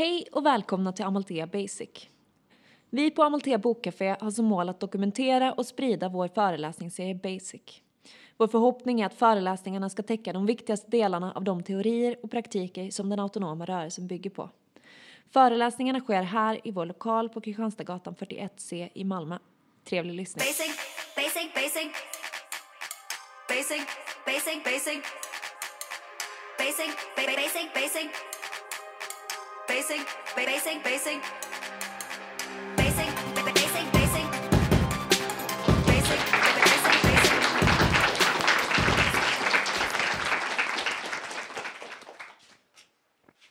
Hej och välkomna till Amalthea Basic. Vi på Amalthea Bokcafé har som mål att dokumentera och sprida vår föreläsningsserie Basic. Vår förhoppning är att föreläsningarna ska täcka de viktigaste delarna av de teorier och praktiker som den autonoma rörelsen bygger på. Föreläsningarna sker här i vår lokal på Kristianstadsgatan 41C i Malmö. Trevlig lyssning. Basic, basic, basic. Basic, basic, basic. Basic, basic, basic. Basic, basic, basic.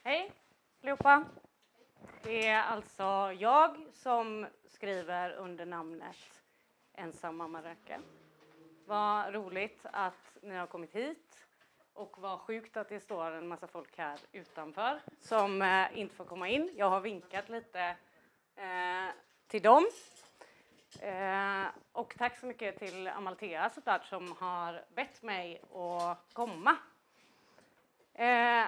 Hej allihopa! Det är alltså jag som skriver under namnet Ensam mamma röker. Vad roligt att ni har kommit hit och vad sjukt att det står en massa folk här utanför som eh, inte får komma in. Jag har vinkat lite eh, till dem. Eh, och tack så mycket till Amalthea såklart som har bett mig att komma. Eh,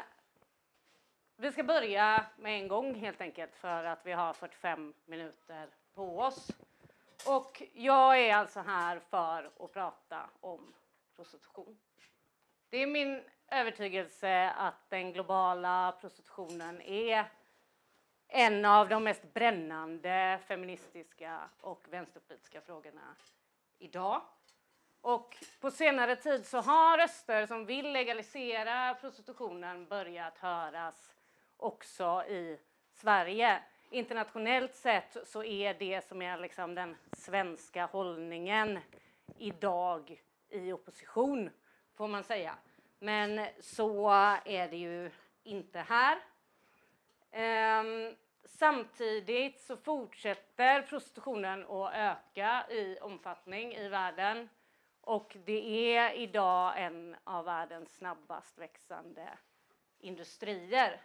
vi ska börja med en gång helt enkelt för att vi har 45 minuter på oss. Och jag är alltså här för att prata om prostitution. Det är min övertygelse att den globala prostitutionen är en av de mest brännande feministiska och vänsterpolitiska frågorna idag. Och på senare tid så har röster som vill legalisera prostitutionen börjat höras också i Sverige. Internationellt sett så är det som är liksom den svenska hållningen idag i opposition, får man säga. Men så är det ju inte här. Ehm, samtidigt så fortsätter prostitutionen att öka i omfattning i världen och det är idag en av världens snabbast växande industrier.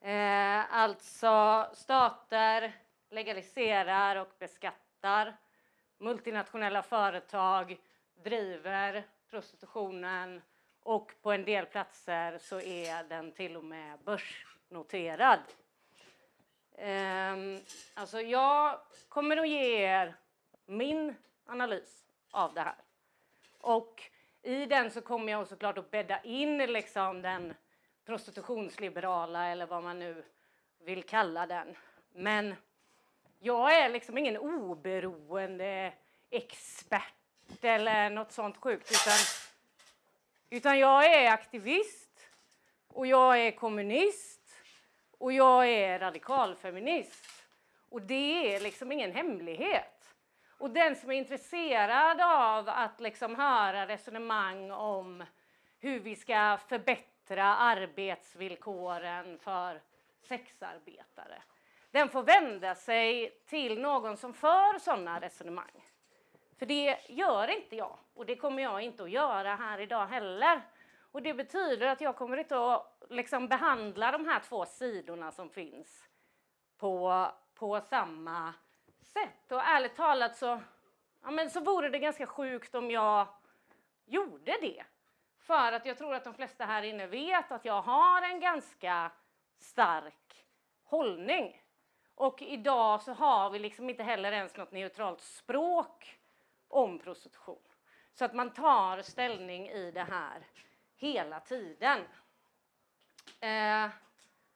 Eh, alltså stater legaliserar och beskattar. Multinationella företag driver prostitutionen och på en del platser så är den till och med börsnoterad. Ehm, alltså jag kommer att ge er min analys av det här. Och i den så kommer jag såklart att bädda in liksom den prostitutionsliberala eller vad man nu vill kalla den. Men jag är liksom ingen oberoende expert eller något sånt sjukt utan, utan jag är aktivist och jag är kommunist och jag är radikalfeminist. Och det är liksom ingen hemlighet. Och den som är intresserad av att liksom höra resonemang om hur vi ska förbättra arbetsvillkoren för sexarbetare, den får vända sig till någon som för sådana resonemang. För det gör inte jag och det kommer jag inte att göra här idag heller. Och det betyder att jag kommer inte att liksom behandla de här två sidorna som finns på, på samma sätt. Och ärligt talat så, ja, men så vore det ganska sjukt om jag gjorde det. För att jag tror att de flesta här inne vet att jag har en ganska stark hållning. Och idag så har vi liksom inte heller ens något neutralt språk om prostitution. Så att man tar ställning i det här hela tiden. Eh,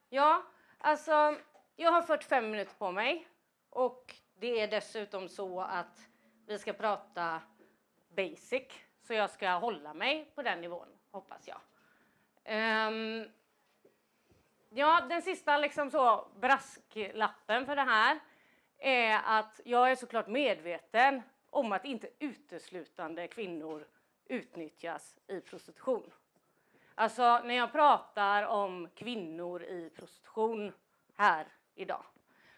ja, alltså jag har 45 minuter på mig och det är dessutom så att vi ska prata basic så jag ska hålla mig på den nivån hoppas jag. Um, ja, den sista liksom så brasklappen för det här är att jag är såklart medveten om att inte uteslutande kvinnor utnyttjas i prostitution. Alltså när jag pratar om kvinnor i prostitution här idag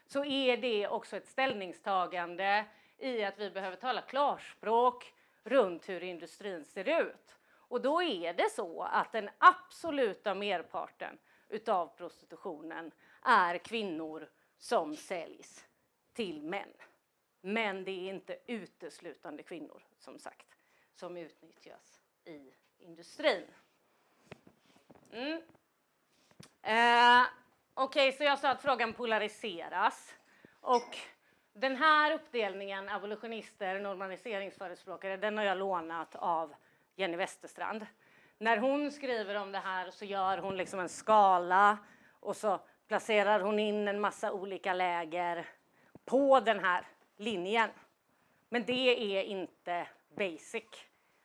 så är det också ett ställningstagande i att vi behöver tala klarspråk runt hur industrin ser ut. Och då är det så att den absoluta merparten utav prostitutionen är kvinnor som säljs till män. Men det är inte uteslutande kvinnor, som sagt, som utnyttjas i industrin. Mm. Eh, Okej, så jag sa att frågan polariseras. Och den här uppdelningen, abolitionister, normaliseringsförespråkare, den har jag lånat av Jenny Westerstrand. När hon skriver om det här så gör hon liksom en skala och så placerar hon in en massa olika läger på den här linjen. Men det är inte basic.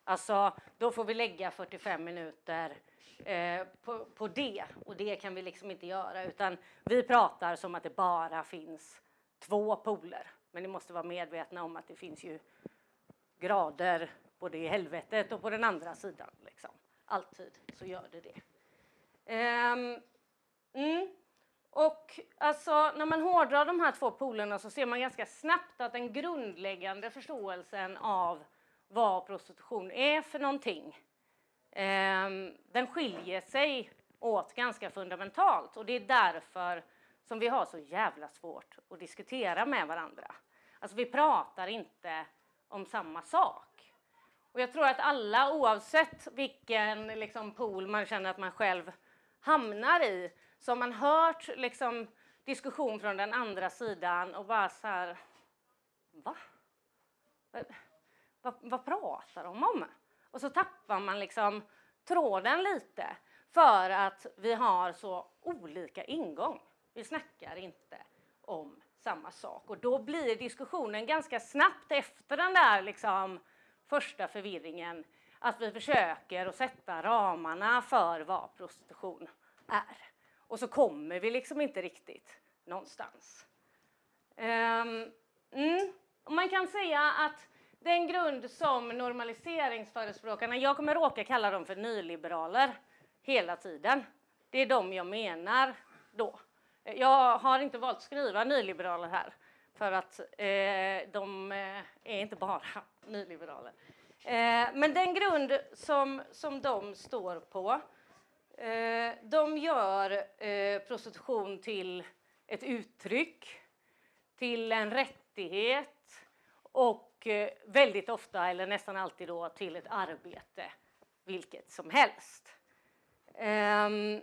Alltså, då får vi lägga 45 minuter eh, på, på det och det kan vi liksom inte göra utan vi pratar som att det bara finns två poler. Men ni måste vara medvetna om att det finns ju grader både i helvetet och på den andra sidan. Liksom. Alltid så gör det det. Um, mm. Och alltså, när man hårdrar de här två polerna så ser man ganska snabbt att den grundläggande förståelsen av vad prostitution är för någonting, eh, den skiljer sig åt ganska fundamentalt och det är därför som vi har så jävla svårt att diskutera med varandra. Alltså vi pratar inte om samma sak. Och jag tror att alla, oavsett vilken liksom, pool man känner att man själv hamnar i, så har man hört liksom, diskussion från den andra sidan och bara så här, va? Vad, vad pratar de om? Och så tappar man liksom tråden lite för att vi har så olika ingång. Vi snackar inte om samma sak och då blir diskussionen ganska snabbt efter den där liksom första förvirringen att vi försöker att sätta ramarna för vad prostitution är. Och så kommer vi liksom inte riktigt någonstans. Um, mm. Man kan säga att den grund som normaliseringsförespråkarna, jag kommer råka kalla dem för nyliberaler hela tiden. Det är de jag menar då. Jag har inte valt att skriva nyliberaler här för att eh, de eh, är inte bara nyliberaler. Eh, men den grund som, som de står på, eh, de gör eh, prostitution till ett uttryck, till en rättighet och Eh, väldigt ofta, eller nästan alltid då, till ett arbete, vilket som helst. Ehm,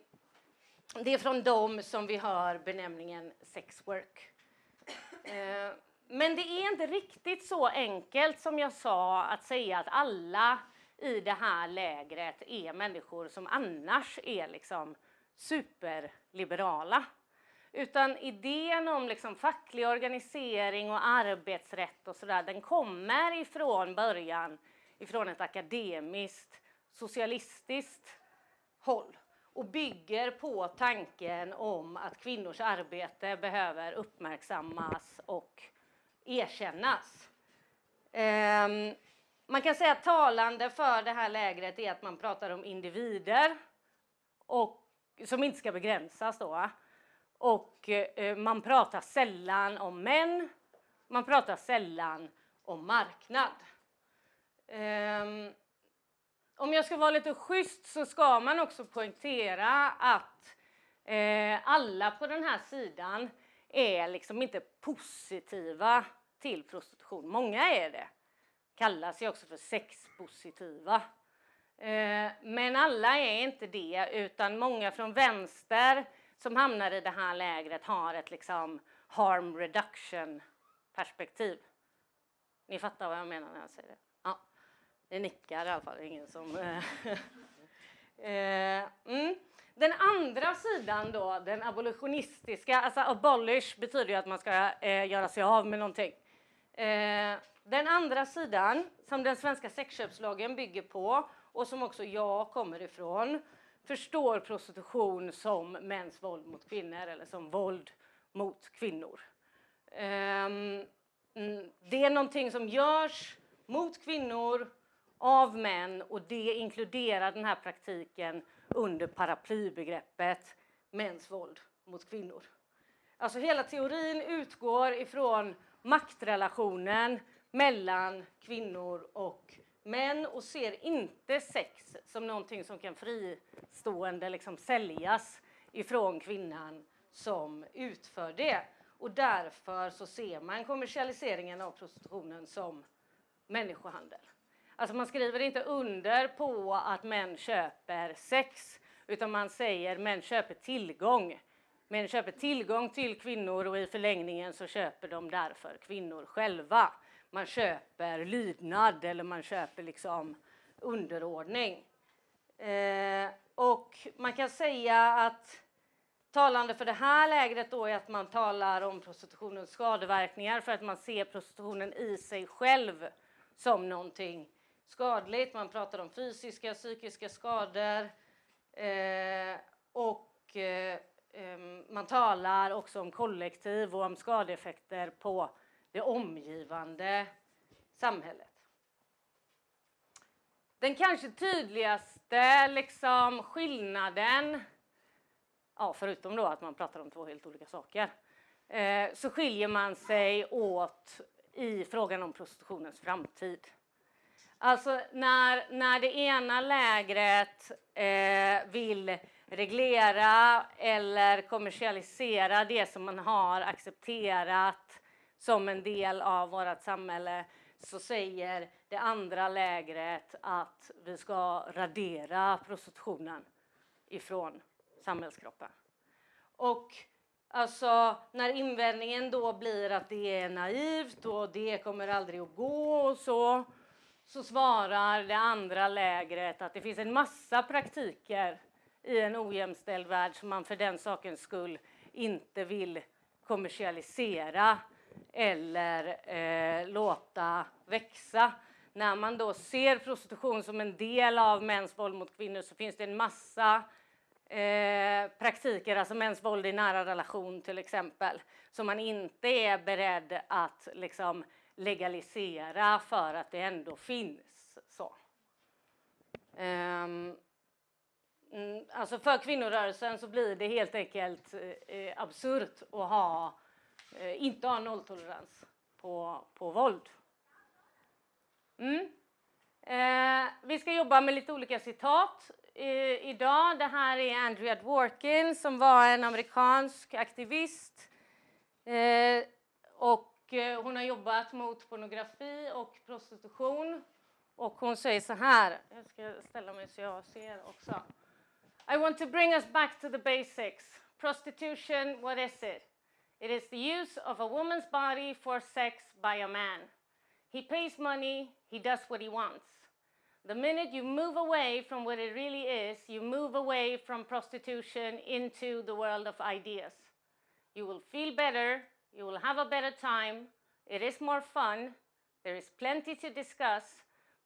det är från dem som vi hör benämningen sexwork. Eh, men det är inte riktigt så enkelt som jag sa att säga att alla i det här lägret är människor som annars är liksom superliberala. Utan idén om liksom facklig organisering och arbetsrätt och sådär, den kommer ifrån början ifrån ett akademiskt socialistiskt håll och bygger på tanken om att kvinnors arbete behöver uppmärksammas och erkännas. Um, man kan säga att talande för det här lägret är att man pratar om individer och, som inte ska begränsas. Då, och eh, man pratar sällan om män, man pratar sällan om marknad. Um, om jag ska vara lite schysst så ska man också poängtera att eh, alla på den här sidan är liksom inte positiva till prostitution. Många är det. Kallas ju också för sexpositiva. Eh, men alla är inte det, utan många från vänster som hamnar i det här lägret har ett liksom harm reduction perspektiv. Ni fattar vad jag menar när jag säger det? Ja, det nickar i alla fall, ingen som... Eh, eh, mm. Den andra sidan då, den abolitionistiska, alltså abolish betyder ju att man ska eh, göra sig av med någonting. Eh, den andra sidan, som den svenska sexköpslagen bygger på och som också jag kommer ifrån, förstår prostitution som mäns våld mot kvinnor eller som våld mot kvinnor. Um, det är någonting som görs mot kvinnor av män och det inkluderar den här praktiken under paraplybegreppet mäns våld mot kvinnor. Alltså hela teorin utgår ifrån maktrelationen mellan kvinnor och män och ser inte sex som någonting som kan fristående liksom säljas ifrån kvinnan som utför det. Och därför så ser man kommersialiseringen av prostitutionen som människohandel. Alltså man skriver inte under på att män köper sex utan man säger att män köper tillgång Män köper tillgång till kvinnor och i förlängningen så köper de därför kvinnor själva. Man köper lydnad eller man köper liksom underordning. Eh, och man kan säga att talande för det här lägret då är att man talar om prostitutionens skadeverkningar för att man ser prostitutionen i sig själv som någonting skadligt. Man pratar om fysiska, och psykiska skador eh, och eh, man talar också om kollektiv och om skadeeffekter på det omgivande samhället. Den kanske tydligaste liksom, skillnaden, ja, förutom då att man pratar om två helt olika saker, eh, så skiljer man sig åt i frågan om prostitutionens framtid. Alltså när, när det ena lägret eh, vill reglera eller kommersialisera det som man har accepterat som en del av vårt samhälle så säger det andra lägret att vi ska radera prostitutionen ifrån samhällskroppen. Och alltså, när invändningen då blir att det är naivt och det kommer aldrig att gå och så, så svarar det andra lägret att det finns en massa praktiker i en ojämställd värld som man för den sakens skull inte vill kommersialisera eller eh, låta växa. När man då ser prostitution som en del av mäns våld mot kvinnor så finns det en massa eh, praktiker, alltså mäns våld i nära relation till exempel, som man inte är beredd att liksom, legalisera för att det ändå finns. Så. Um, alltså för kvinnorörelsen så blir det helt enkelt eh, absurt att ha eh, Eh, inte ha nolltolerans på, på våld. Mm. Eh, vi ska jobba med lite olika citat eh, idag. Det här är Andrea Dworkin som var en amerikansk aktivist. Eh, och eh, hon har jobbat mot pornografi och prostitution. Och hon säger så här, jag ska ställa mig så jag ser också. I want to bring us back to the basics. Prostitution, what is it? It is the use of a woman's body for sex by a man. He pays money, he does what he wants. The minute you move away from what it really is, you move away from prostitution into the world of ideas. You will feel better, you will have a better time, it is more fun, there is plenty to discuss,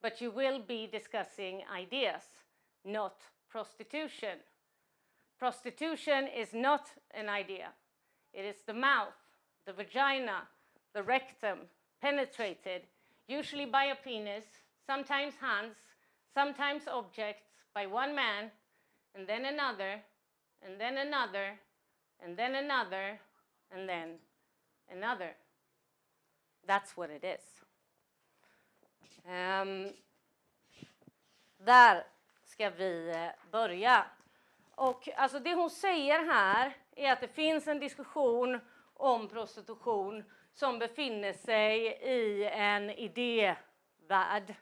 but you will be discussing ideas, not prostitution. Prostitution is not an idea. It is the mouth, the vagina, the rectum, penetrated, usually by a penis, sometimes hands, sometimes objects, by one man, and then another, and then another, and then another, and then another. That's what it is. Um, där ska vi eh, börja. Och alltså det hon säger här är att det finns en diskussion om prostitution som befinner sig i en idévärld.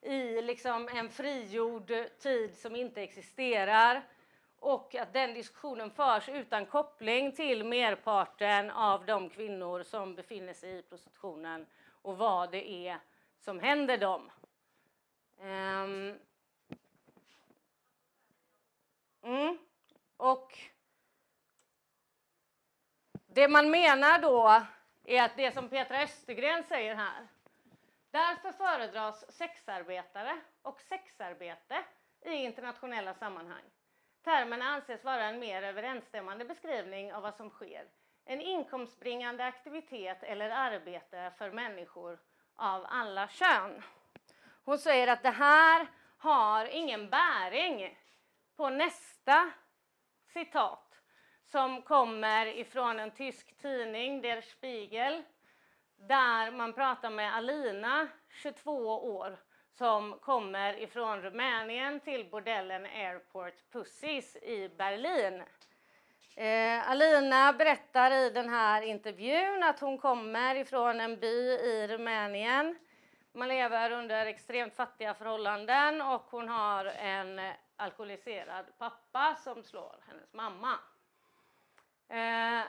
I liksom en frigjord tid som inte existerar och att den diskussionen förs utan koppling till merparten av de kvinnor som befinner sig i prostitutionen och vad det är som händer dem. Um, mm, och det man menar då är att det som Petra Östergren säger här. Därför föredras sexarbetare och sexarbete i internationella sammanhang. Termerna anses vara en mer överensstämmande beskrivning av vad som sker. En inkomstbringande aktivitet eller arbete för människor av alla kön. Hon säger att det här har ingen bäring på nästa citat som kommer ifrån en tysk tidning, Der Spiegel, där man pratar med Alina, 22 år, som kommer ifrån Rumänien till bordellen Airport Pussies i Berlin. Eh, Alina berättar i den här intervjun att hon kommer ifrån en by i Rumänien. Man lever under extremt fattiga förhållanden och hon har en alkoholiserad pappa som slår hennes mamma. Eh,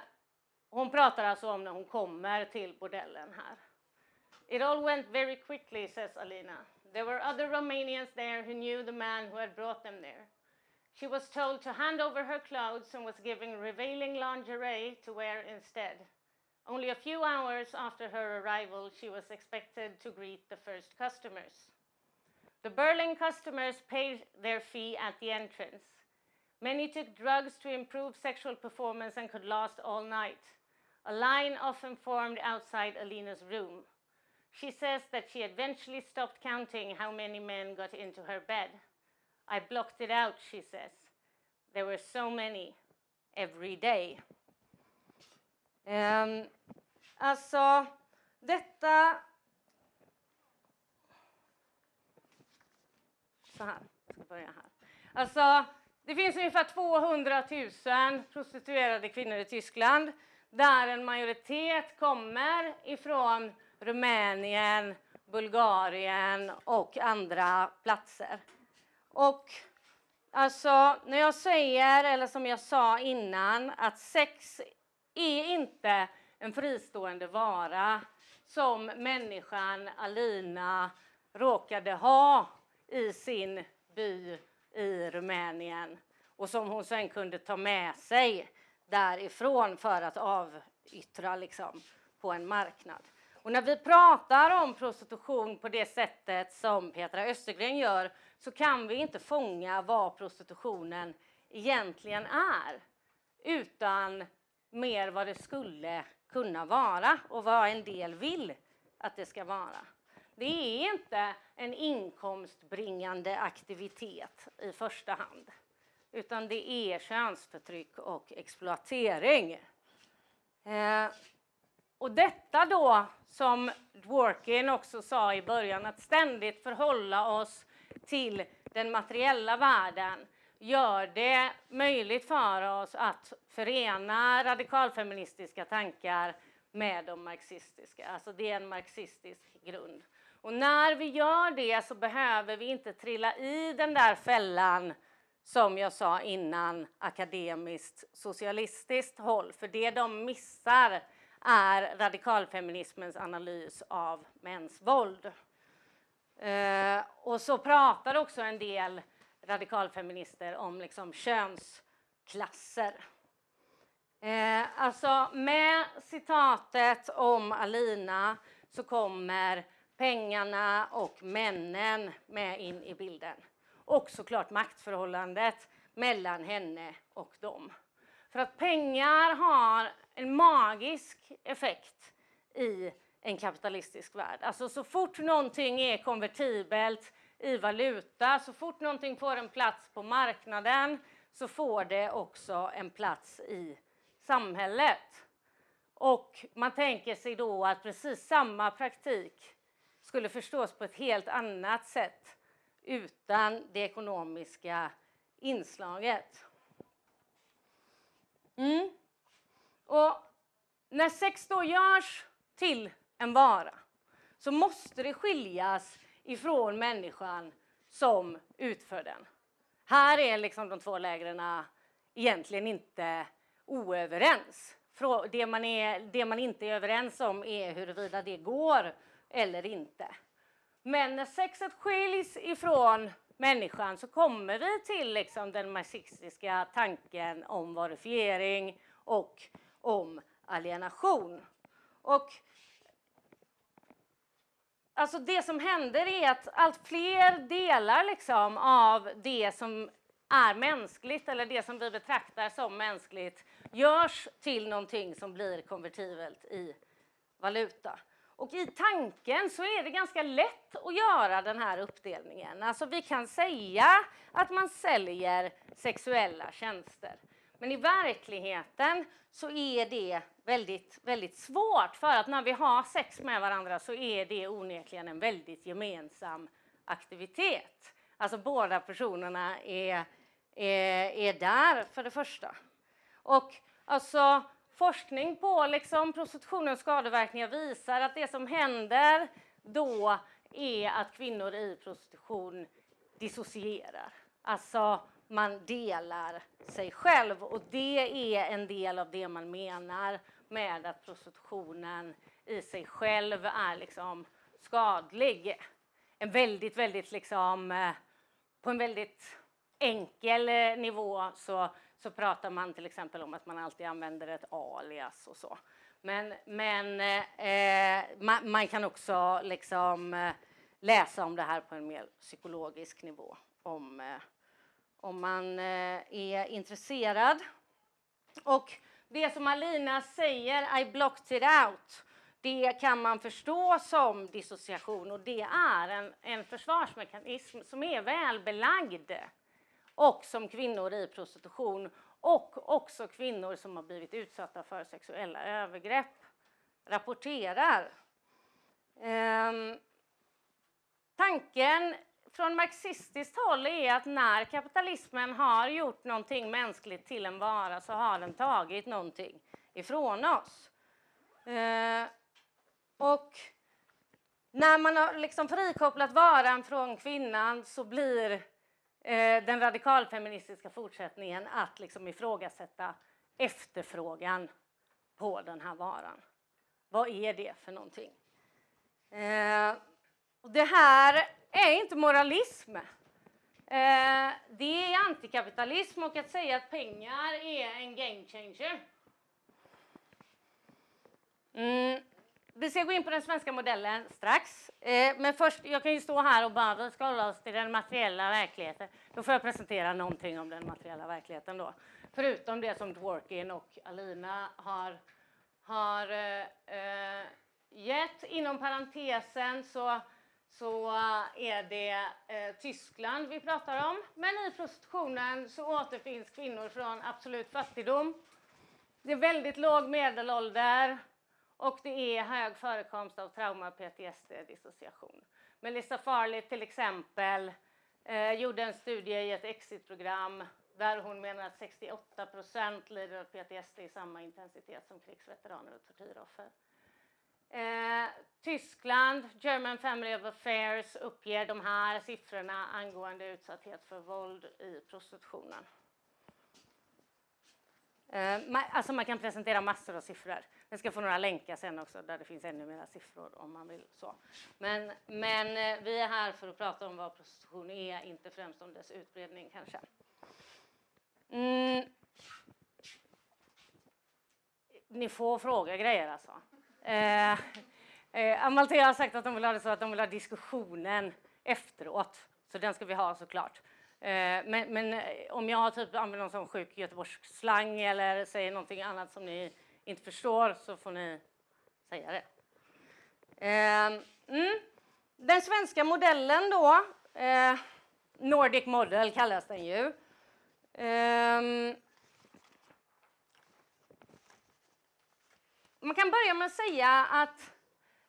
hon pratar alltså om när hon kommer till bordellen här. It all went very quickly, says Alina. There were other Romanians there who knew the man who had brought them there. She was told to hand over her clothes and was given revealing lingerie to wear instead. Only a few hours after her arrival, she was expected to greet the first customers. The Berlin customers paid their fee at the entrance. Many took drugs to improve sexual performance and could last all night. A line often formed outside Alina's room. She says that she eventually stopped counting how many men got into her bed. I blocked it out, she says. There were so many every day. Um, alltså, detta... Så här, jag ska börja här. Alltså, det finns ungefär 200 000 prostituerade kvinnor i Tyskland där en majoritet kommer ifrån Rumänien, Bulgarien och andra platser. Och alltså, när jag säger, eller som jag sa innan, att sex är inte en fristående vara som människan Alina råkade ha i sin by i Rumänien och som hon sen kunde ta med sig därifrån för att avyttra liksom, på en marknad. Och när vi pratar om prostitution på det sättet som Petra Östergren gör så kan vi inte fånga vad prostitutionen egentligen är utan mer vad det skulle kunna vara och vad en del vill att det ska vara. Det är inte en inkomstbringande aktivitet i första hand utan det är könsförtryck och exploatering. Eh, och detta då, som Dworkin också sa i början, att ständigt förhålla oss till den materiella världen gör det möjligt för oss att förena radikalfeministiska tankar med de marxistiska. Alltså det är en marxistisk grund. Och när vi gör det så behöver vi inte trilla i den där fällan som jag sa innan, akademiskt socialistiskt håll. För det de missar är radikalfeminismens analys av mäns våld. Eh, och så pratar också en del radikalfeminister om liksom könsklasser. Eh, alltså med citatet om Alina så kommer pengarna och männen med in i bilden. Och såklart maktförhållandet mellan henne och dem. För att pengar har en magisk effekt i en kapitalistisk värld. Alltså så fort någonting är konvertibelt i valuta, så fort någonting får en plats på marknaden så får det också en plats i samhället. Och man tänker sig då att precis samma praktik skulle förstås på ett helt annat sätt utan det ekonomiska inslaget. Mm. Och när sex då görs till en vara så måste det skiljas ifrån människan som utför den. Här är liksom de två lägren egentligen inte oöverens. Det man, är, det man inte är överens om är huruvida det går eller inte. Men när sexet skiljs ifrån människan så kommer vi till liksom den marxistiska tanken om verifiering och om alienation. Och alltså det som händer är att allt fler delar liksom av det som är mänskligt eller det som vi betraktar som mänskligt görs till någonting som blir konvertibelt i valuta. Och i tanken så är det ganska lätt att göra den här uppdelningen. Alltså vi kan säga att man säljer sexuella tjänster. Men i verkligheten så är det väldigt, väldigt svårt för att när vi har sex med varandra så är det onekligen en väldigt gemensam aktivitet. Alltså båda personerna är, är, är där för det första. Och alltså forskning på liksom prostitutionens skadeverkningar visar att det som händer då är att kvinnor i prostitution dissocierar. Alltså man delar sig själv och det är en del av det man menar med att prostitutionen i sig själv är liksom skadlig. En väldigt, väldigt liksom eh, på en väldigt enkel eh, nivå så, så pratar man till exempel om att man alltid använder ett alias och så. Men, men eh, man, man, kan också liksom eh, läsa om det här på en mer psykologisk nivå om, eh, om man eh, är intresserad. Och det som Alina säger, I blocked it out, det kan man förstå som dissociation och det är en, en försvarsmekanism som är välbelagd och som kvinnor i prostitution och också kvinnor som har blivit utsatta för sexuella övergrepp rapporterar. Ehm, tanken från marxistiskt håll är att när kapitalismen har gjort någonting mänskligt till en vara så har den tagit någonting ifrån oss. Ehm, och när man har liksom frikopplat varan från kvinnan så blir Eh, den radikalfeministiska fortsättningen att liksom ifrågasätta efterfrågan på den här varan. Vad är det för någonting? Eh, och det här är inte moralism. Eh, det är antikapitalism och att säga att pengar är en game changer. Mm. Vi ska gå in på den svenska modellen strax. Eh, men först, jag kan ju stå här och bara, vi ska hålla oss till den materiella verkligheten. Då får jag presentera någonting om den materiella verkligheten då. Förutom det som Dworkin och Alina har, har eh, eh gett. Inom parentesen så, så är det eh, Tyskland vi pratar om. Men i prostitutionen så återfinns kvinnor från absolut fattigdom. Det är väldigt låg medelålder. Och det är hög förekomst av trauma, PTSD, dissociation. Melissa Farley till exempel eh, gjorde en studie i ett exitprogram där hon menar att 68 procent lider av PTSD i samma intensitet som krigsveteraner och tortyroffer. Eh, Tyskland, German Family of Affairs uppger de här siffrorna angående utsatthet för våld i prostitutionen. Eh, alltså man kan presentera massor av siffror. Jag ska få några länkar sen också där det finns ännu mera siffror om man vill. så. Men, men eh, vi är här för att prata om vad prostitution är, inte främst om dess utbredning kanske. Mm. Ni får fråga grejer alltså. Eh, eh, Amalthea har sagt att de vill ha det så att de vill ha diskussionen efteråt. Så den ska vi ha såklart. Eh, men, men, eh, om jag typ använder någon sån sjuk Göteborgsslang eller säger någonting annat som ni inte förstår så får ni säga det. Eh, mm. Den svenska modellen då, eh, Nordic Model kallas den ju. Ehm, man kan börja med att säga att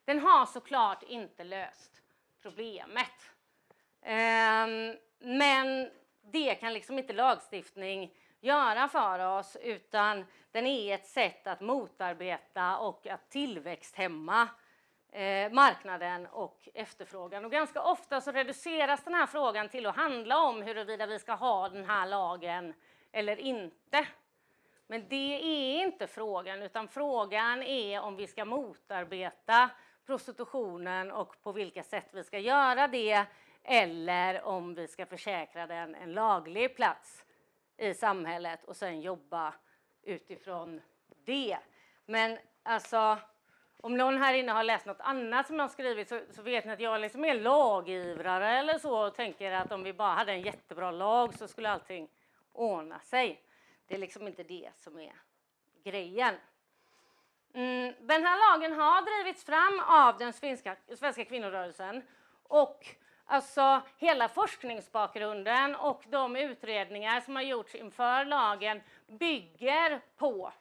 den har såklart inte löst problemet. Ehm, men det kan liksom inte lagstiftning göra för oss utan den är ett sätt att motarbeta och att tillväxthämma eh, marknaden och efterfrågan. Och ganska ofta så reduceras den här frågan till att handla om huruvida vi ska ha den här lagen eller inte. Men det är inte frågan, utan frågan är om vi ska motarbeta prostitutionen och på vilka sätt vi ska göra det eller om vi ska försäkra den en laglig plats i samhället och sen jobba utifrån det. Men alltså, om någon här inne har läst något annat som jag har skrivit så, så vet ni att jag liksom är lagivrare eller så och tänker att om vi bara hade en jättebra lag så skulle allting ordna sig. Det är liksom inte det som är grejen. Mm, den här lagen har drivits fram av den svenska, svenska kvinnorörelsen och Alltså hela forskningsbakgrunden och de utredningar som har gjorts inför lagen bygger på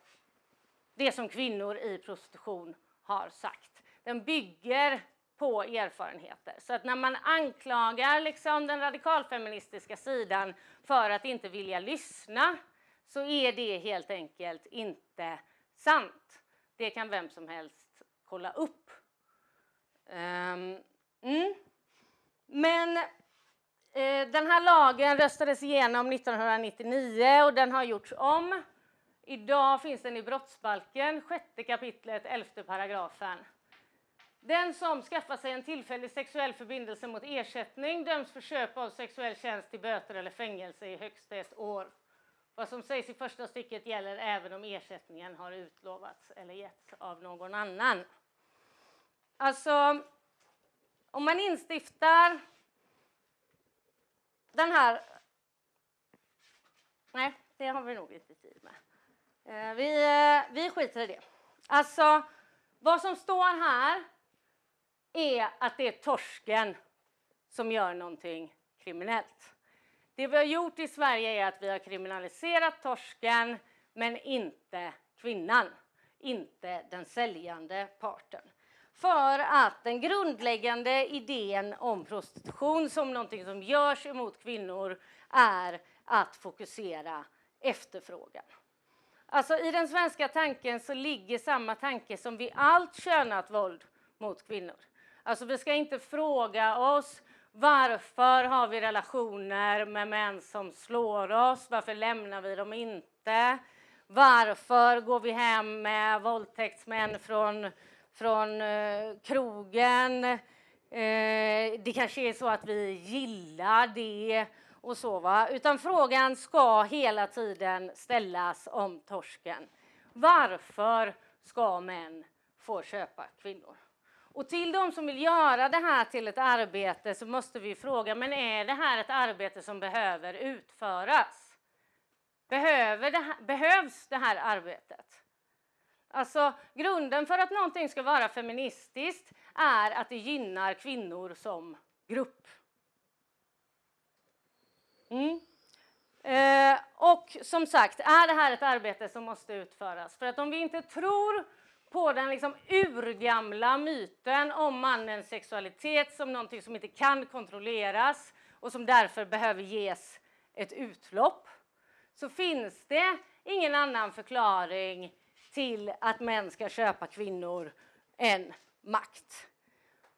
det som kvinnor i prostitution har sagt. Den bygger på erfarenheter. Så att när man anklagar liksom den radikalfeministiska sidan för att inte vilja lyssna så är det helt enkelt inte sant. Det kan vem som helst kolla upp. Um, mm. Men Eh, den här lagen röstades igenom 1999 och den har gjorts om. Idag finns den i brottsbalken, sjätte kapitlet, elfte paragrafen. Den som skaffar sig en tillfällig sexuell förbindelse mot ersättning döms för köp av sexuell tjänst till böter eller fängelse i högst ett år. Vad som sägs i första stycket gäller även om ersättningen har utlovats eller getts av någon annan. Alltså, om man instiftar den här... Nej, det har vi nog inte tid med. Eh, vi, eh, vi skiter i det. Alltså, vad som står här är att det är torsken som gör någonting kriminellt. Det vi har gjort i Sverige är att vi har kriminaliserat torsken, men inte kvinnan, inte den säljande parten. För att den grundläggande idén om prostitution som någonting som görs emot kvinnor är att fokusera efterfrågan. Alltså i den svenska tanken så ligger samma tanke som vid allt könat våld mot kvinnor. Alltså vi ska inte fråga oss varför har vi relationer med män som slår oss? Varför lämnar vi dem inte? Varför går vi hem med våldtäktsmän från, från eh, krogen? Eh, det kanske är så att vi gillar det och så va. Utan frågan ska hela tiden ställas om torsken. Varför ska män få köpa kvinnor? Och till de som vill göra det här till ett arbete så måste vi fråga, men är det här ett arbete som behöver utföras? Behöver det här, behövs det här arbetet? Alltså, grunden för att någonting ska vara feministiskt är att det gynnar kvinnor som grupp. Mm. Eh, och som sagt, är det här ett arbete som måste utföras? För att om vi inte tror på den liksom urgamla myten om mannens sexualitet som någonting som inte kan kontrolleras och som därför behöver ges ett utlopp så finns det ingen annan förklaring till att män ska köpa kvinnor än makt.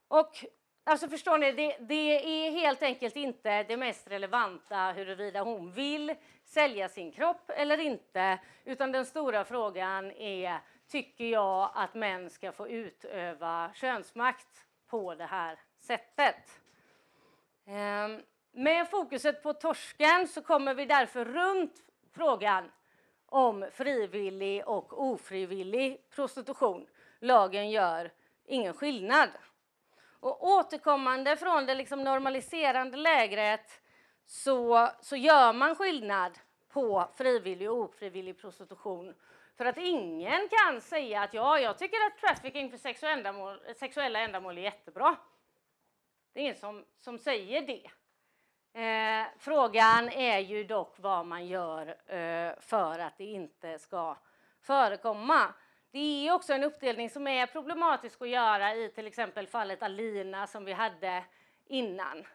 Och alltså förstår ni, det, det, är helt enkelt inte det mest relevanta huruvida hon vill sälja sin kropp eller inte, utan den stora frågan är tycker jag att män ska få utöva könsmakt på det här sättet. Ehm, med fokuset på torsken så kommer vi därför runt frågan om frivillig och ofrivillig prostitution. Lagen gör ingen skillnad. Och återkommande från det liksom normaliserande lägret så, så gör man skillnad på frivillig och ofrivillig prostitution för att ingen kan säga att ja, jag tycker att trafficking för sexuella ändamål, sexuella ändamål är jättebra. Det är ingen som, som säger det. Eh, frågan är ju dock vad man gör eh, för att det inte ska förekomma. Det är också en uppdelning som är problematisk att göra i till exempel fallet Alina som vi hade innan.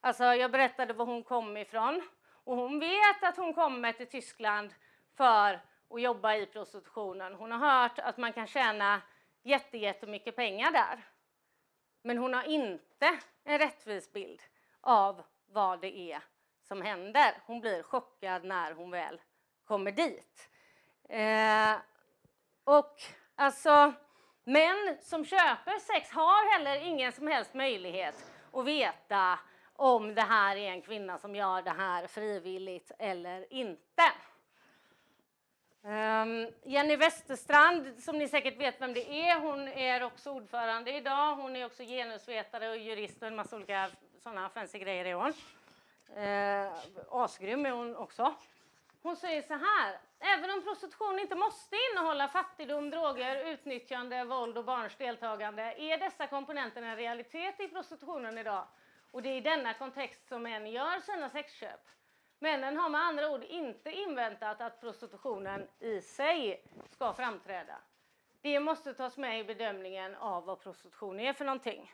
Alltså jag berättade var hon kom ifrån och hon vet att hon kommer till Tyskland för att jobba i prostitutionen. Hon har hört att man kan tjäna jättemycket pengar där. Men hon har inte en rättvis bild av vad det är som händer. Hon blir chockad när hon väl kommer dit. Eh, och alltså, män som köper sex har heller ingen som helst möjlighet att veta om det här är en kvinna som gör det här frivilligt eller inte. Jenny Westerstrand, som ni säkert vet vem det är, hon är också ordförande idag. Hon är också genusvetare och jurist och en massa olika sådana fancy grejer är hon. Eh, asgrym är hon också. Hon säger så här, även om prostitution inte måste innehålla fattigdom, droger, utnyttjande, våld och barns deltagande är dessa komponenter en realitet i prostitutionen idag. Och det är i denna kontext som män gör sina sexköp. Männen har med andra ord inte inväntat att prostitutionen i sig ska framträda. Det måste tas med i bedömningen av vad prostitution är för någonting.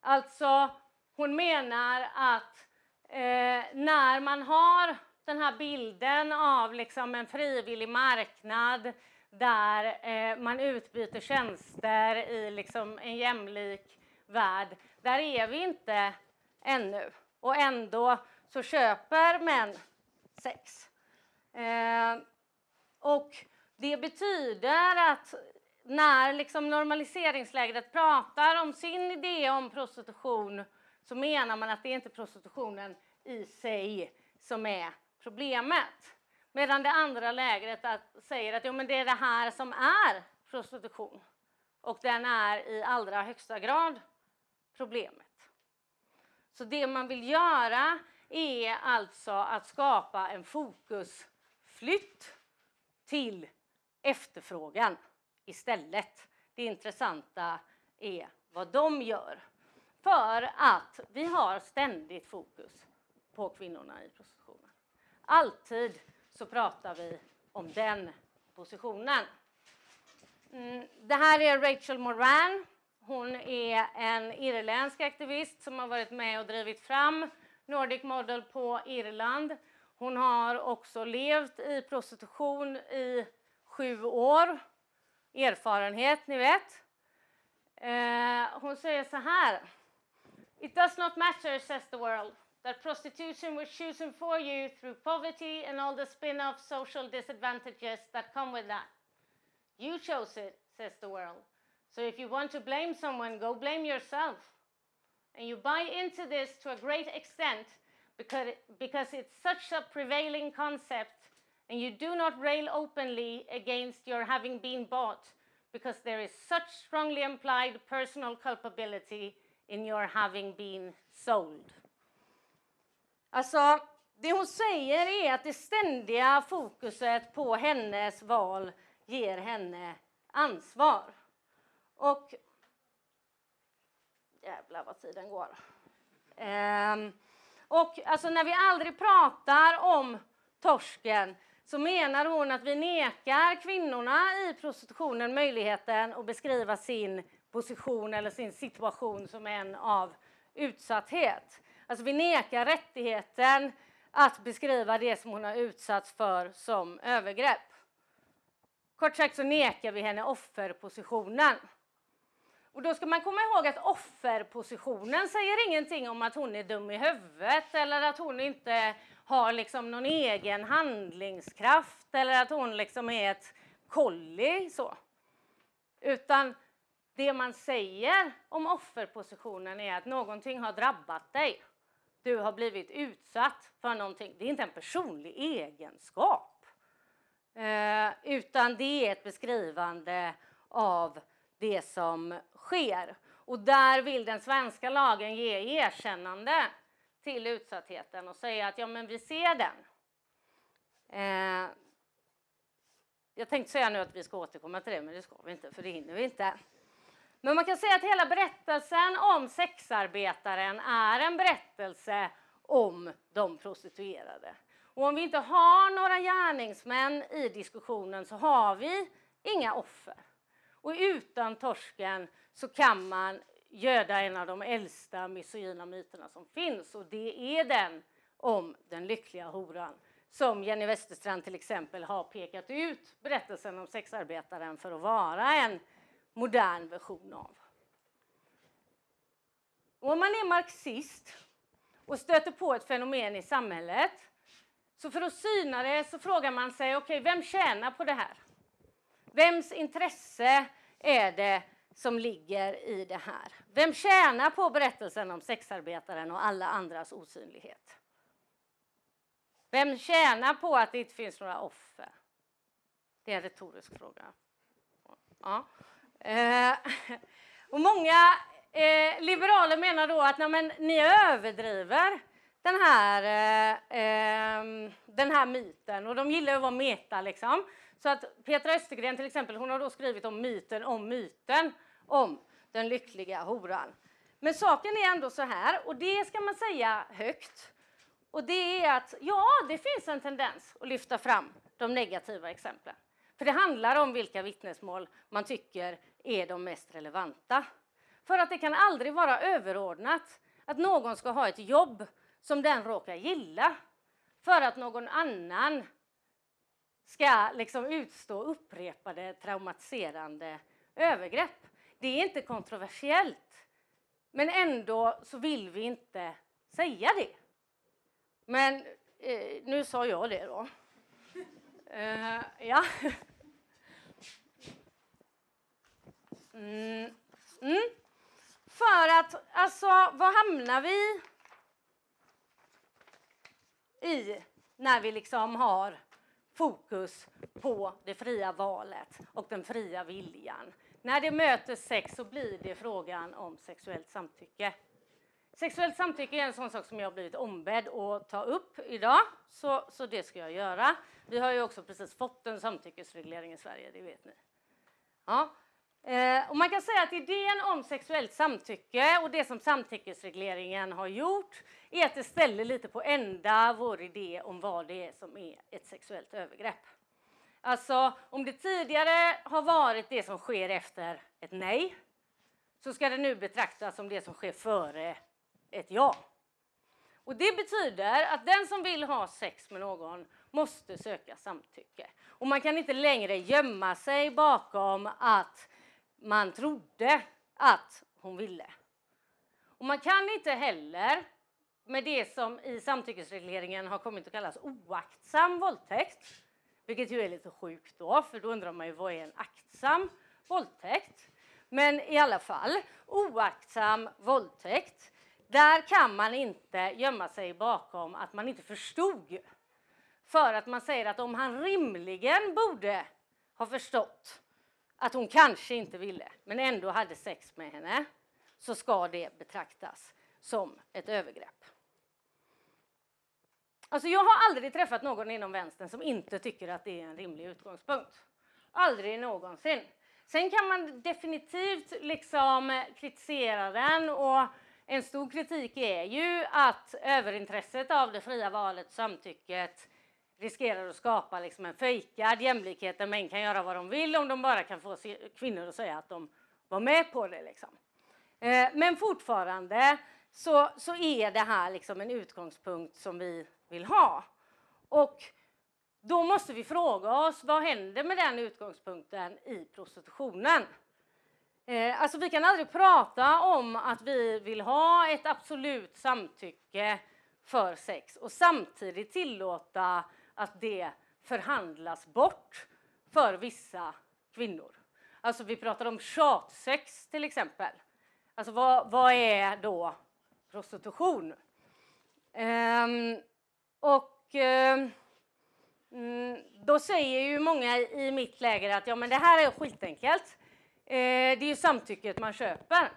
Alltså, hon menar att eh, när man har den här bilden av liksom en frivillig marknad där eh, man utbyter tjänster i liksom en jämlik värld, där är vi inte ännu. och ändå så köper män sex. Eh, och det betyder att när liksom normaliseringslägret pratar om sin idé om prostitution så menar man att det är inte prostitutionen i sig som är problemet. Medan det andra lägret att, säger att jo, men det är det här som är prostitution. Och den är i allra högsta grad problemet. Så det man vill göra är alltså att skapa en fokusflytt till efterfrågan istället. Det intressanta är vad de gör. För att vi har ständigt fokus på kvinnorna i prostitutionen. Alltid så pratar vi om den positionen. Mm, det här är Rachel Moran. Hon är en irländsk aktivist som har varit med och drivit fram Nordic Model på Irland. Hon har också levt i prostitution i sju år. Erfarenhet, ni vet. Eh, hon säger så här. It does not matter, says the world, that prostitution was chosen for you through poverty and all the spin-off social disadvantages that come with that. You chose it, says the world. So if you want to blame someone, go blame yourself. And you buy into this to a great extent because, because it's such a prevailing concept and you do not rail openly against your having been bought because there is such strongly implied personal culpability in your having been sold. Alltså, det hon säger är att det ständiga fokuset på hennes val ger henne ansvar. Och... Jävlar vad tiden går. Ehm, och alltså när vi aldrig pratar om torsken så menar hon att vi nekar kvinnorna i prostitutionen möjligheten att beskriva sin position eller sin situation som en av utsatthet. Alltså vi nekar rättigheten att beskriva det som hon har utsatts för som övergrepp. Kort sagt så nekar vi henne offerpositionen. Och då ska man komma ihåg att offerpositionen säger ingenting om att hon är dum i huvudet eller att hon inte har liksom någon egen handlingskraft eller att hon liksom är ett kolli så. Utan det man säger om offerpositionen är att någonting har drabbat dig. Du har blivit utsatt för någonting. Det är inte en personlig egenskap. Eh, utan det är ett beskrivande av det som sker. Och där vill den svenska lagen ge erkännande till utsattheten och säga att ja, men vi ser den. Eh, jag tänkte säga nu att vi ska återkomma till det, men det ska vi inte, för det hinner vi inte. Men man kan säga att hela berättelsen om sexarbetaren är en berättelse om de prostituerade. Och om vi inte har några gärningsmän i diskussionen så har vi inga offer. Och utan torsken så kan man göda en av de äldsta misogyna myterna som finns och det är den om den lyckliga horan som Jenny Westerstrand till exempel har pekat ut berättelsen om sexarbetaren för att vara en modern version av. Och om man är marxist och stöter på ett fenomen i samhället så för att syna det så frågar man sig, okej, okay, vem tjänar på det här? Vems intresse är det som ligger i det här? Vem tjänar på berättelsen om sexarbetaren och alla andras osynlighet? Vem tjänar på att det inte finns några offer? Det är en retorisk fråga. Ja. Eh, och många eh, liberaler menar då att nej, men, ni överdriver den här, eh, eh den här myten och de gillar att vara meta liksom. Så att Petra Östergren till exempel, hon har då skrivit om myten om myten om den lyckliga horan. Men saken är ändå så här, och det ska man säga högt. Och det är att ja, det finns en tendens att lyfta fram de negativa exemplen. För det handlar om vilka vittnesmål man tycker är de mest relevanta. För att det kan aldrig vara överordnat att någon ska ha ett jobb som den råkar gilla för att någon annan ska liksom utstå upprepade traumatiserande övergrepp. Det är inte kontroversiellt. Men ändå så vill vi inte säga det. Men eh, nu sa jag det då. Eh, ja. Mm. Mm. För att, alltså, vad hamnar vi i när vi liksom har fokus på det fria valet och den fria viljan? När det möter sex så blir det frågan om sexuellt samtycke. Sexuellt samtycke är en sån sak som jag blivit ombedd att ta upp idag, så, så det ska jag göra. Vi har ju också precis fått en samtyckesreglering i Sverige, det vet ni. Ja. Eh, och man kan säga att idén om sexuellt samtycke och det som samtyckesregleringen har gjort är att det ställer lite på ända vår idé om vad det är som är ett sexuellt övergrepp. Alltså, om det tidigare har varit det som sker efter ett nej så ska det nu betraktas som det som sker före ett ja. Och det betyder att den som vill ha sex med någon måste söka samtycke. Och man kan inte längre gömma sig bakom att man trodde att hon ville. Och man kan inte heller med det som i samtyckesregleringen har kommit att kallas oaktsam våldtäkt, vilket ju är lite sjukt då, för då undrar man ju vad är en aktsam våldtäkt? Men i alla fall, oaktsam våldtäkt, där kan man inte gömma sig bakom att man inte förstod. För att man säger att om han rimligen borde ha förstått att hon kanske inte ville, men ändå hade sex med henne, så ska det betraktas som ett övergrepp. Alltså jag har aldrig träffat någon inom vänstern som inte tycker att det är en rimlig utgångspunkt. Aldrig någonsin. Sen kan man definitivt liksom kritisera den och en stor kritik är ju att överintresset av det fria valet, samtycket, riskerar att skapa liksom en fejkad jämlikhet där män kan göra vad de vill om de bara kan få kvinnor att säga att de var med på det. Liksom. Eh, men fortfarande så, så är det här liksom en utgångspunkt som vi vill ha. Och då måste vi fråga oss vad händer med den utgångspunkten i prostitutionen? Eh, alltså vi kan aldrig prata om att vi vill ha ett absolut samtycke för sex och samtidigt tillåta att det förhandlas bort för vissa kvinnor. Alltså vi pratar om tjatsex till exempel. Alltså vad, vad är då prostitution? Ehm, och ehm, mm, då säger ju många i mitt läger att ja, men det här är skitenkelt. Ehm, det är ju samtycket man köper.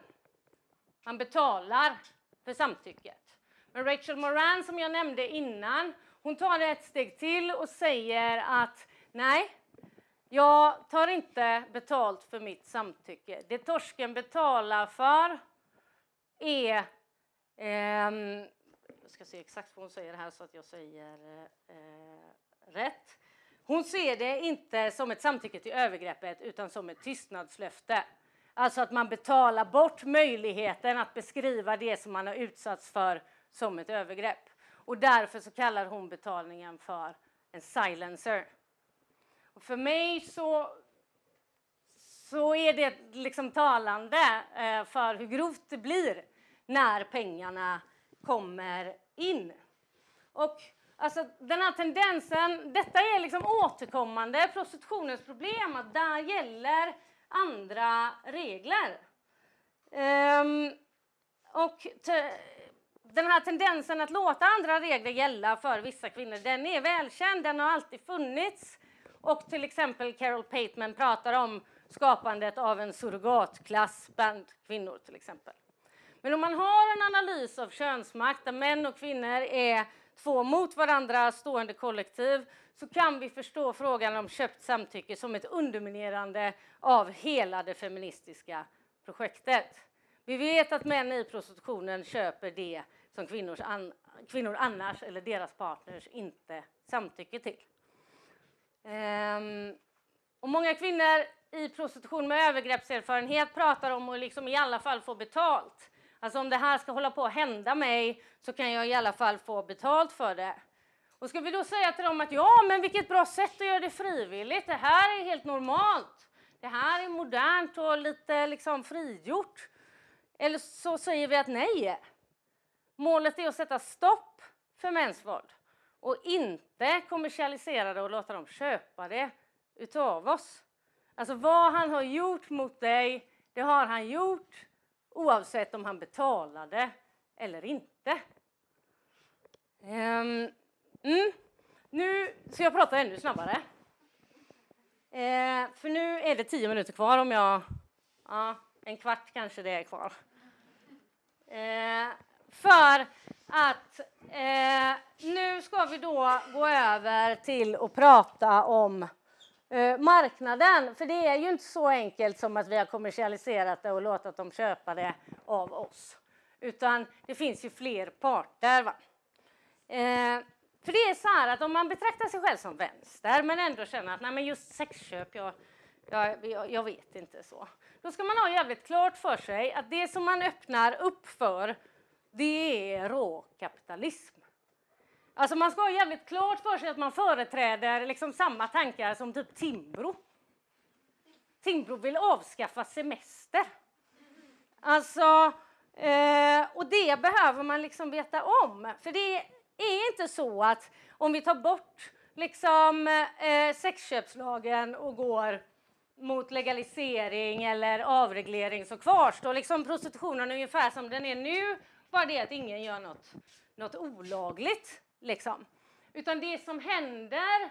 Man betalar för samtycket. Men Rachel Moran som jag nämnde innan, hon tar ett steg till och säger att nej, jag tar inte betalt för mitt samtycke. Det torsken betalar för är... Eh, jag ska se exakt vad hon säger här så att jag säger eh, rätt. Hon ser det inte som ett samtycke till övergreppet utan som ett tystnadslöfte. Alltså att man betalar bort möjligheten att beskriva det som man har utsatts för som ett övergrepp. Och därför så kallar hon betalningen för en silencer. Och för mig så, så är det liksom talande eh, för hur grovt det blir när pengarna kommer in. Och alltså, den här tendensen, detta är liksom återkommande prostitutionens problem, att där gäller andra regler. Um, och den här tendensen att låta andra regler gälla för vissa kvinnor, den är välkänd, den har alltid funnits. Och till exempel Carol Pateman pratar om skapandet av en surrogatklass bland kvinnor till exempel. Men om man har en analys av könsmakt där män och kvinnor är två mot varandra stående kollektiv så kan vi förstå frågan om köpt samtycke som ett underminerande av hela det feministiska projektet. Vi vet att män i prostitutionen köper det som kvinnors an, kvinnor annars eller deras partners inte samtycker till. Ehm, och många kvinnor i prostitution med övergreppserfarenhet pratar om att liksom i alla fall få betalt. Alltså om det här ska hålla på att hända mig så kan jag i alla fall få betalt för det. Och ska vi då säga till dem att ja, men vilket bra sätt att göra det frivilligt. Det här är helt normalt. Det här är modernt och lite liksom frigjort. Eller så säger vi att nej. Målet är att sätta stopp för mäns våld och inte kommersialisera det och låta dem köpa det utav oss. Alltså vad han har gjort mot dig, det har han gjort oavsett om han betalade eller inte. Um, mm. Nu ska jag prata ännu snabbare. Eh, för nu är det tio minuter kvar om jag... Ja, en kvart kanske det är kvar. Eh, för att eh, nu ska vi då gå över till att prata om eh, marknaden. För det är ju inte så enkelt som att vi har kommersialiserat det och låtit dem köpa det av oss. Utan det finns ju fler parter. Va? Eh, för det är så här att om man betraktar sig själv som vänster men ändå känner att nej men just sexköp, jag, jag, jag, jag vet inte så. Då ska man ha jävligt klart för sig att det som man öppnar upp för det är råkapitalism. Alltså man ska ha jävligt klart för sig att man företräder liksom samma tankar som typ Timbro. Timbro vill avskaffa semester. Alltså, eh, och det behöver man liksom veta om. För det är inte så att om vi tar bort liksom eh, sexköpslagen och går mot legalisering eller avreglering så kvarstår liksom prostitutionen ungefär som den är nu. Bara det att ingen gör något, något olagligt. Liksom. Utan det som händer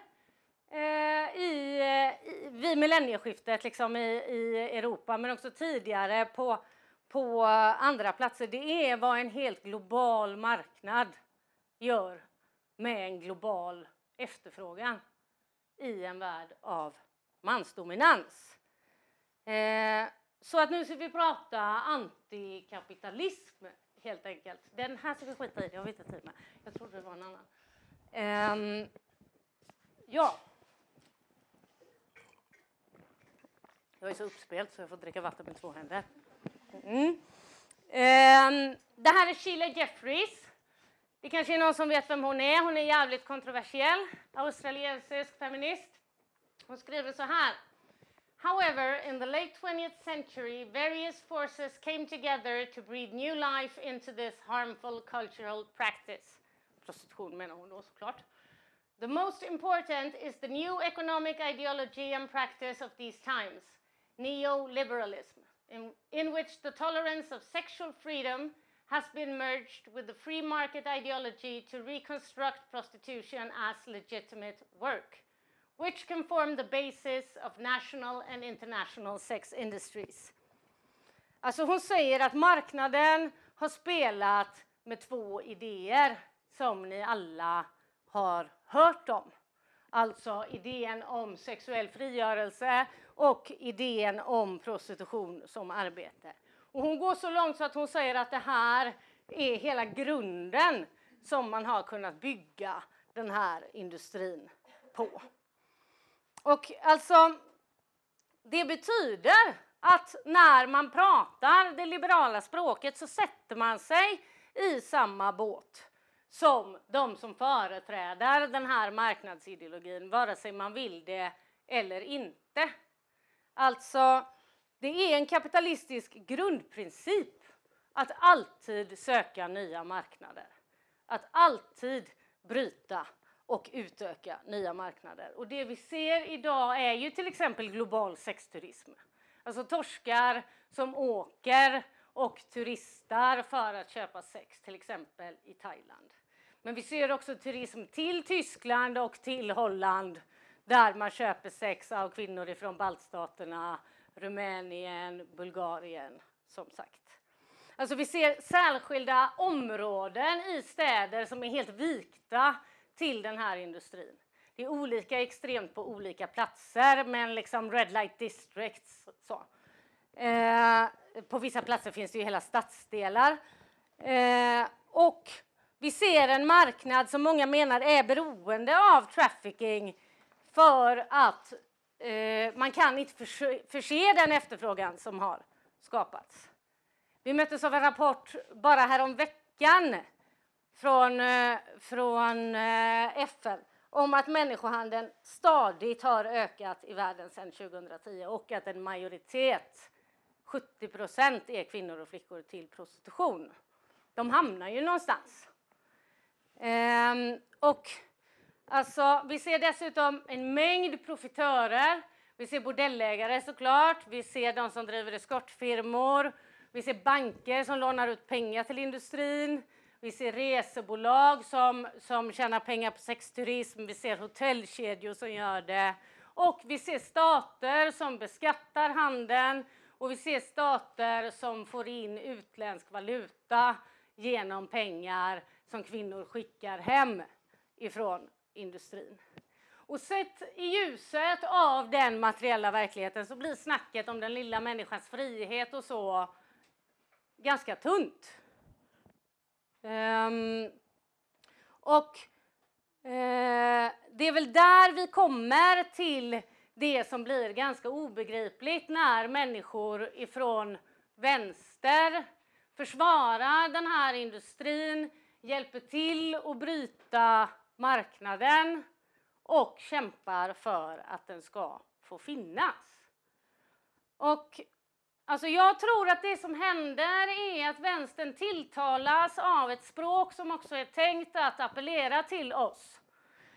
eh, i, i, vid millennieskiftet liksom i, i Europa men också tidigare på, på andra platser det är vad en helt global marknad gör med en global efterfrågan i en värld av mansdominans. Eh, så att nu ska vi prata antikapitalism helt enkelt. Den här ska vi skita i, det har vi inte tid med. Jag trodde det var en annan. Eh, ja. Jag är så uppspelt så jag får dricka vatten med två händer. Mm. Eh, det här är Sheila Jeffries. Det kanske är någon som vet vem hon är. Hon är jävligt kontroversiell. Australiensisk feminist. Hon skriver så här. However, in the late 20th century, various forces came together to breathe new life into this harmful cultural practice. The most important is the new economic ideology and practice of these times, neoliberalism, in, in which the tolerance of sexual freedom has been merged with the free market ideology to reconstruct prostitution as legitimate work, which can form the basis of national and international sex industries. Alltså hon säger att marknaden har spelat med två idéer som ni alla har hört om. Alltså idén om sexuell frigörelse och idén om prostitution som arbete. Och hon går så långt så att hon säger att det här är hela grunden som man har kunnat bygga den här industrin på. Och alltså, det betyder att när man pratar det liberala språket så sätter man sig i samma båt som de som företräder den här marknadsideologin, vare sig man vill det eller inte. Alltså, det är en kapitalistisk grundprincip att alltid söka nya marknader. Att alltid bryta och utöka nya marknader. Och det vi ser idag är ju till exempel global sexturism. Alltså torskar som åker och turistar för att köpa sex, till exempel i Thailand. Men vi ser också turism till Tyskland och till Holland där man köper sex av kvinnor ifrån baltstaterna, Rumänien, Bulgarien, som sagt. Alltså vi ser särskilda områden i städer som är helt vikta till den här industrin. Det är olika extremt på olika platser, men liksom red light districts. Så. Eh, på vissa platser finns det ju hela stadsdelar. Eh, och vi ser en marknad som många menar är beroende av trafficking för att eh, man kan inte förse, förse den efterfrågan som har skapats. Vi möttes av en rapport bara häromveckan från, eh, från eh, FN om att människohandeln stadigt har ökat i världen sedan 2010 och att en majoritet, 70 procent, är kvinnor och flickor till prostitution. de hamnar ju någonstans. Ehm, och alltså, vi ser dessutom en mängd profitörer. Vi ser bordellägare såklart, vi ser de som driver eskortfirmor, vi ser banker som lånar ut pengar till industrin, vi ser resebolag som, som tjänar pengar på sexturism, vi ser hotellkedjor som gör det och vi ser stater som beskattar handeln och vi ser stater som får in utländsk valuta genom pengar som kvinnor skickar hem ifrån industrin. Och sett i ljuset av den materiella verkligheten så blir snacket om den lilla människans frihet och så ganska tunt. Um, och uh, det är väl där vi kommer till det som blir ganska obegripligt när människor ifrån vänster försvarar den här industrin, hjälper till att bryta marknaden och kämpar för att den ska få finnas. Och alltså jag tror att det som händer är att vänstern tilltalas av ett språk som också är tänkt att appellera till oss.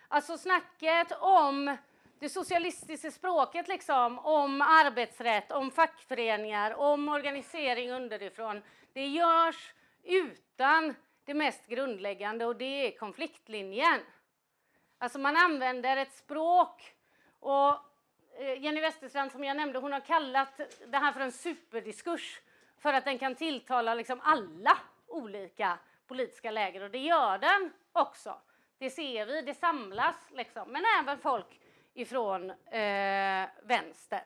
Alltså snacket om det socialistiska språket liksom, om arbetsrätt, om fackföreningar, om organisering underifrån. Det görs utan det mest grundläggande och det är konfliktlinjen. Alltså man använder ett språk och Eh, Jenny Westerstrand som jag nämnde, hon har kallat det här för en superdiskurs för att den kan tilltala liksom alla olika politiska läger och det gör den också. Det ser vi, det samlas liksom, men även folk ifrån eh, vänster.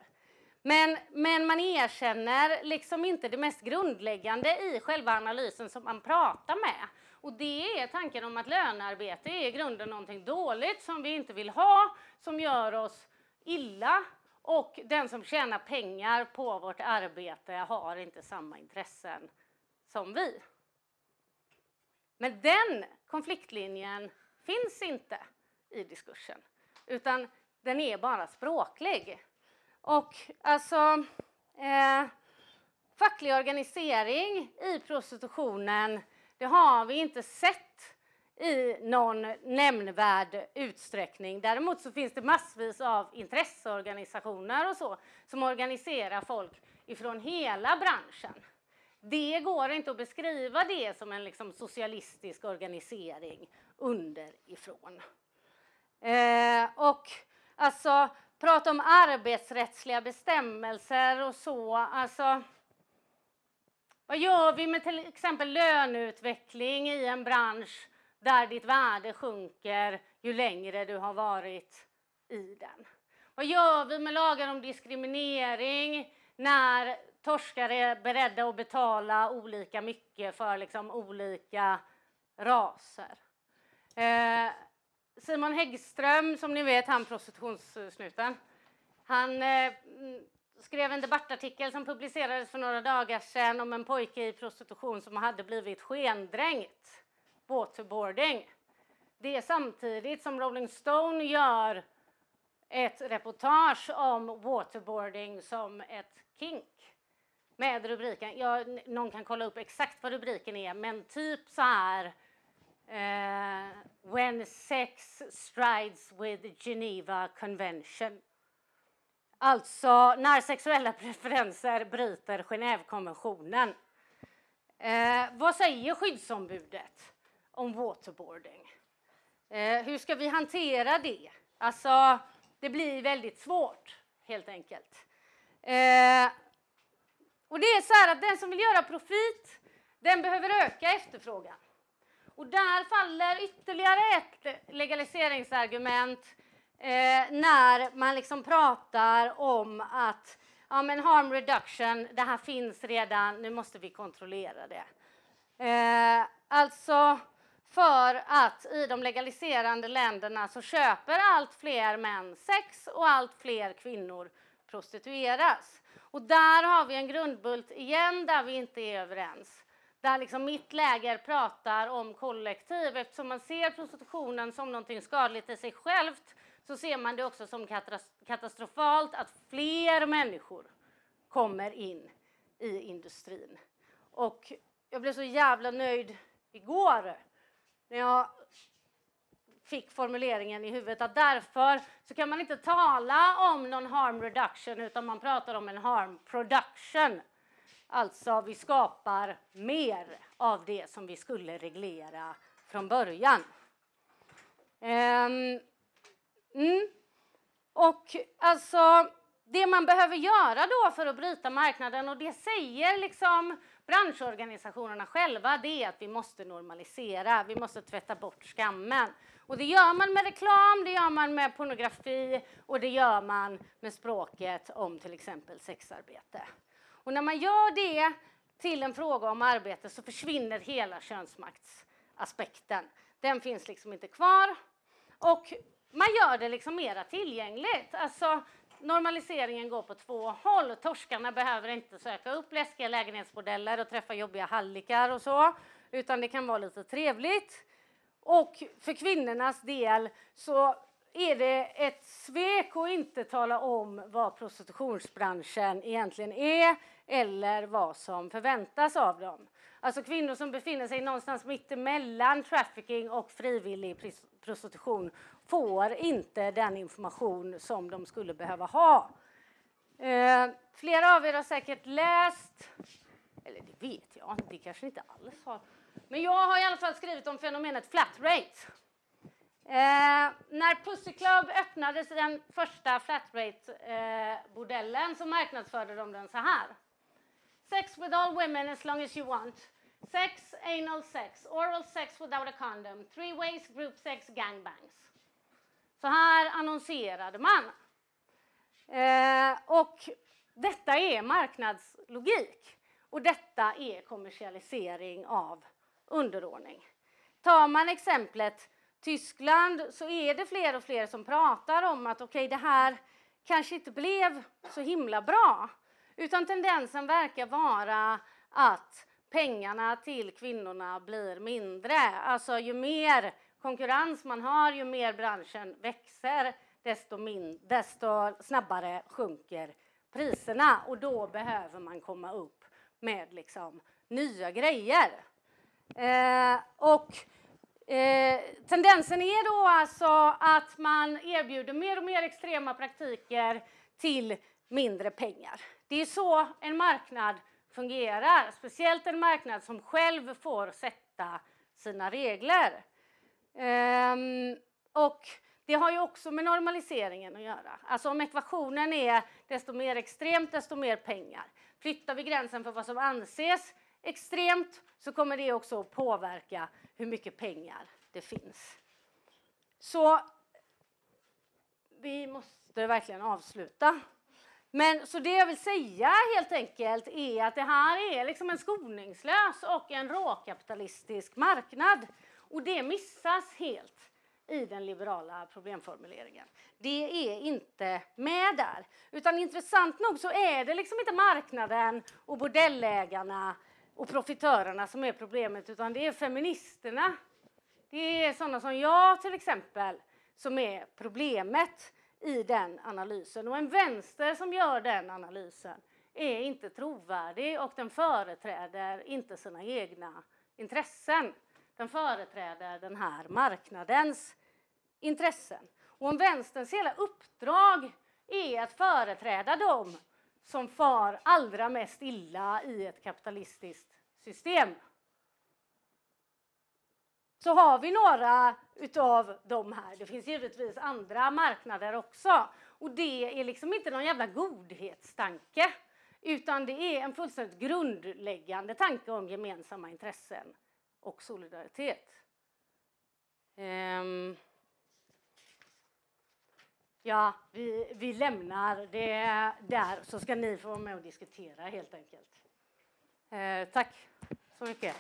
Men, men man erkänner liksom inte det mest grundläggande i själva analysen som man pratar med. Och det är tanken om att lönearbete är i grunden någonting dåligt som vi inte vill ha, som gör oss illa och den som tjänar pengar på vårt arbete har inte samma intressen som vi. Men den konfliktlinjen finns inte i diskursen, utan den är bara språklig. Och alltså, eh, facklig organisering i prostitutionen, det har vi inte sett i någon nämnvärd utsträckning. Däremot så finns det massvis av intresseorganisationer och så som organiserar folk ifrån hela branschen. Det går inte att beskriva det som en liksom socialistisk organisering underifrån. Eh, och alltså prata om arbetsrättsliga bestämmelser och så. Alltså, vad gör vi med till exempel löneutveckling i en bransch där ditt värde sjunker ju längre du har varit i den? Vad gör vi med lagar om diskriminering när torskare är beredda att betala olika mycket för liksom olika raser? Eh, Simon Häggström, som ni vet, han prostitutionssnuten, han eh, skrev en debattartikel som publicerades för några dagar sedan om en pojke i prostitution som hade blivit skendränkt, waterboarding. Det är samtidigt som Rolling Stone gör ett reportage om waterboarding som ett kink med rubriken, ja, någon kan kolla upp exakt vad rubriken är, men typ så här Eh, when sex strides with Geneva Convention. Alltså när sexuella preferenser bryter Genèvekonventionen. Eh, vad säger skyddsombudet om waterboarding? Eh, hur ska vi hantera det? Alltså, det blir väldigt svårt helt enkelt. Eh, och det är så här att den som vill göra profit, den behöver öka efterfrågan. Och där faller ytterligare ett legaliseringsargument eh, när man liksom pratar om att ja, men harm reduction, det här finns redan, nu måste vi kontrollera det. Eh, alltså för att i de legaliserande länderna så köper allt fler män sex och allt fler kvinnor prostitueras. Och där har vi en grundbult igen där vi inte är överens där liksom mitt läger pratar om kollektiv. Eftersom man ser prostitutionen som någonting skadligt i sig självt så ser man det också som katastrofalt att fler människor kommer in i industrin. Och jag blev så jävla nöjd igår när jag fick formuleringen i huvudet att därför så kan man inte tala om någon harm reduction utan man pratar om en harm production. Alltså vi skapar mer av det som vi skulle reglera från början. Um, mm. Och alltså det man behöver göra då för att bryta marknaden och det säger liksom branschorganisationerna själva det är att vi måste normalisera, vi måste tvätta bort skammen. Och det gör man med reklam, det gör man med pornografi och det gör man med språket om till exempel sexarbete. Och när man gör det till en fråga om arbete så försvinner hela könsmaktsaspekten. Den finns liksom inte kvar. Och man gör det liksom mera tillgängligt. Alltså, normaliseringen går på två håll. Torskarna behöver inte söka upp läskiga lägenhetsmodeller och träffa jobbiga hallickar och så, utan det kan vara lite trevligt. Och för kvinnornas del så är det ett svek att inte tala om vad prostitutionsbranschen egentligen är eller vad som förväntas av dem. Alltså kvinnor som befinner sig någonstans mittemellan trafficking och frivillig prostitution får inte den information som de skulle behöva ha. Eh, flera av er har säkert läst, eller det vet jag inte, det kanske inte alls har, men jag har i alla fall skrivit om fenomenet flat rate. Eh, när Pussy Club öppnades den första flat rate-bordellen eh, så marknadsförde de den så här. Sex with all women as long as you want. Sex, anal sex, oral sex without a condom, three ways, group sex, gangbangs. Så här annonserade man. Eh, och detta är marknadslogik och detta är kommersialisering av underordning. Tar man exemplet Tyskland så är det fler och fler som pratar om att okej, okay, det här kanske inte blev så himla bra. Utan tendensen verkar vara att pengarna till kvinnorna blir mindre. Alltså ju mer konkurrens man har, ju mer branschen växer, desto, min, desto snabbare sjunker priserna och då behöver man komma upp med liksom nya grejer. Eh, och eh, tendensen är då alltså att man erbjuder mer och mer extrema praktiker till mindre pengar. Det är så en marknad fungerar, speciellt en marknad som själv får sätta sina regler. Ehm, och det har ju också med normaliseringen att göra. Alltså om ekvationen är desto mer extremt, desto mer pengar. Flyttar vi gränsen för vad som anses extremt så kommer det också att påverka hur mycket pengar det finns. Så vi måste verkligen avsluta. Men så det jag vill säga helt enkelt är att det här är liksom en skoningslös och en råkapitalistisk marknad. Och det missas helt i den liberala problemformuleringen. Det är inte med där. Utan intressant nog så är det liksom inte marknaden och bordellägarna och profitörerna som är problemet utan det är feministerna. Det är sådana som jag till exempel som är problemet i den analysen. Och en vänster som gör den analysen är inte trovärdig och den företräder inte sina egna intressen. Den företräder den här marknadens intressen. Och om vänsterns hela uppdrag är att företräda dem som far allra mest illa i ett kapitalistiskt system så har vi några utav de här. Det finns givetvis andra marknader också. Och det är liksom inte någon jävla godhetstanke utan det är en fullständigt grundläggande tanke om gemensamma intressen och solidaritet. Um, ja, vi, vi lämnar det där så ska ni få vara med och diskutera helt enkelt. Uh, tack så mycket.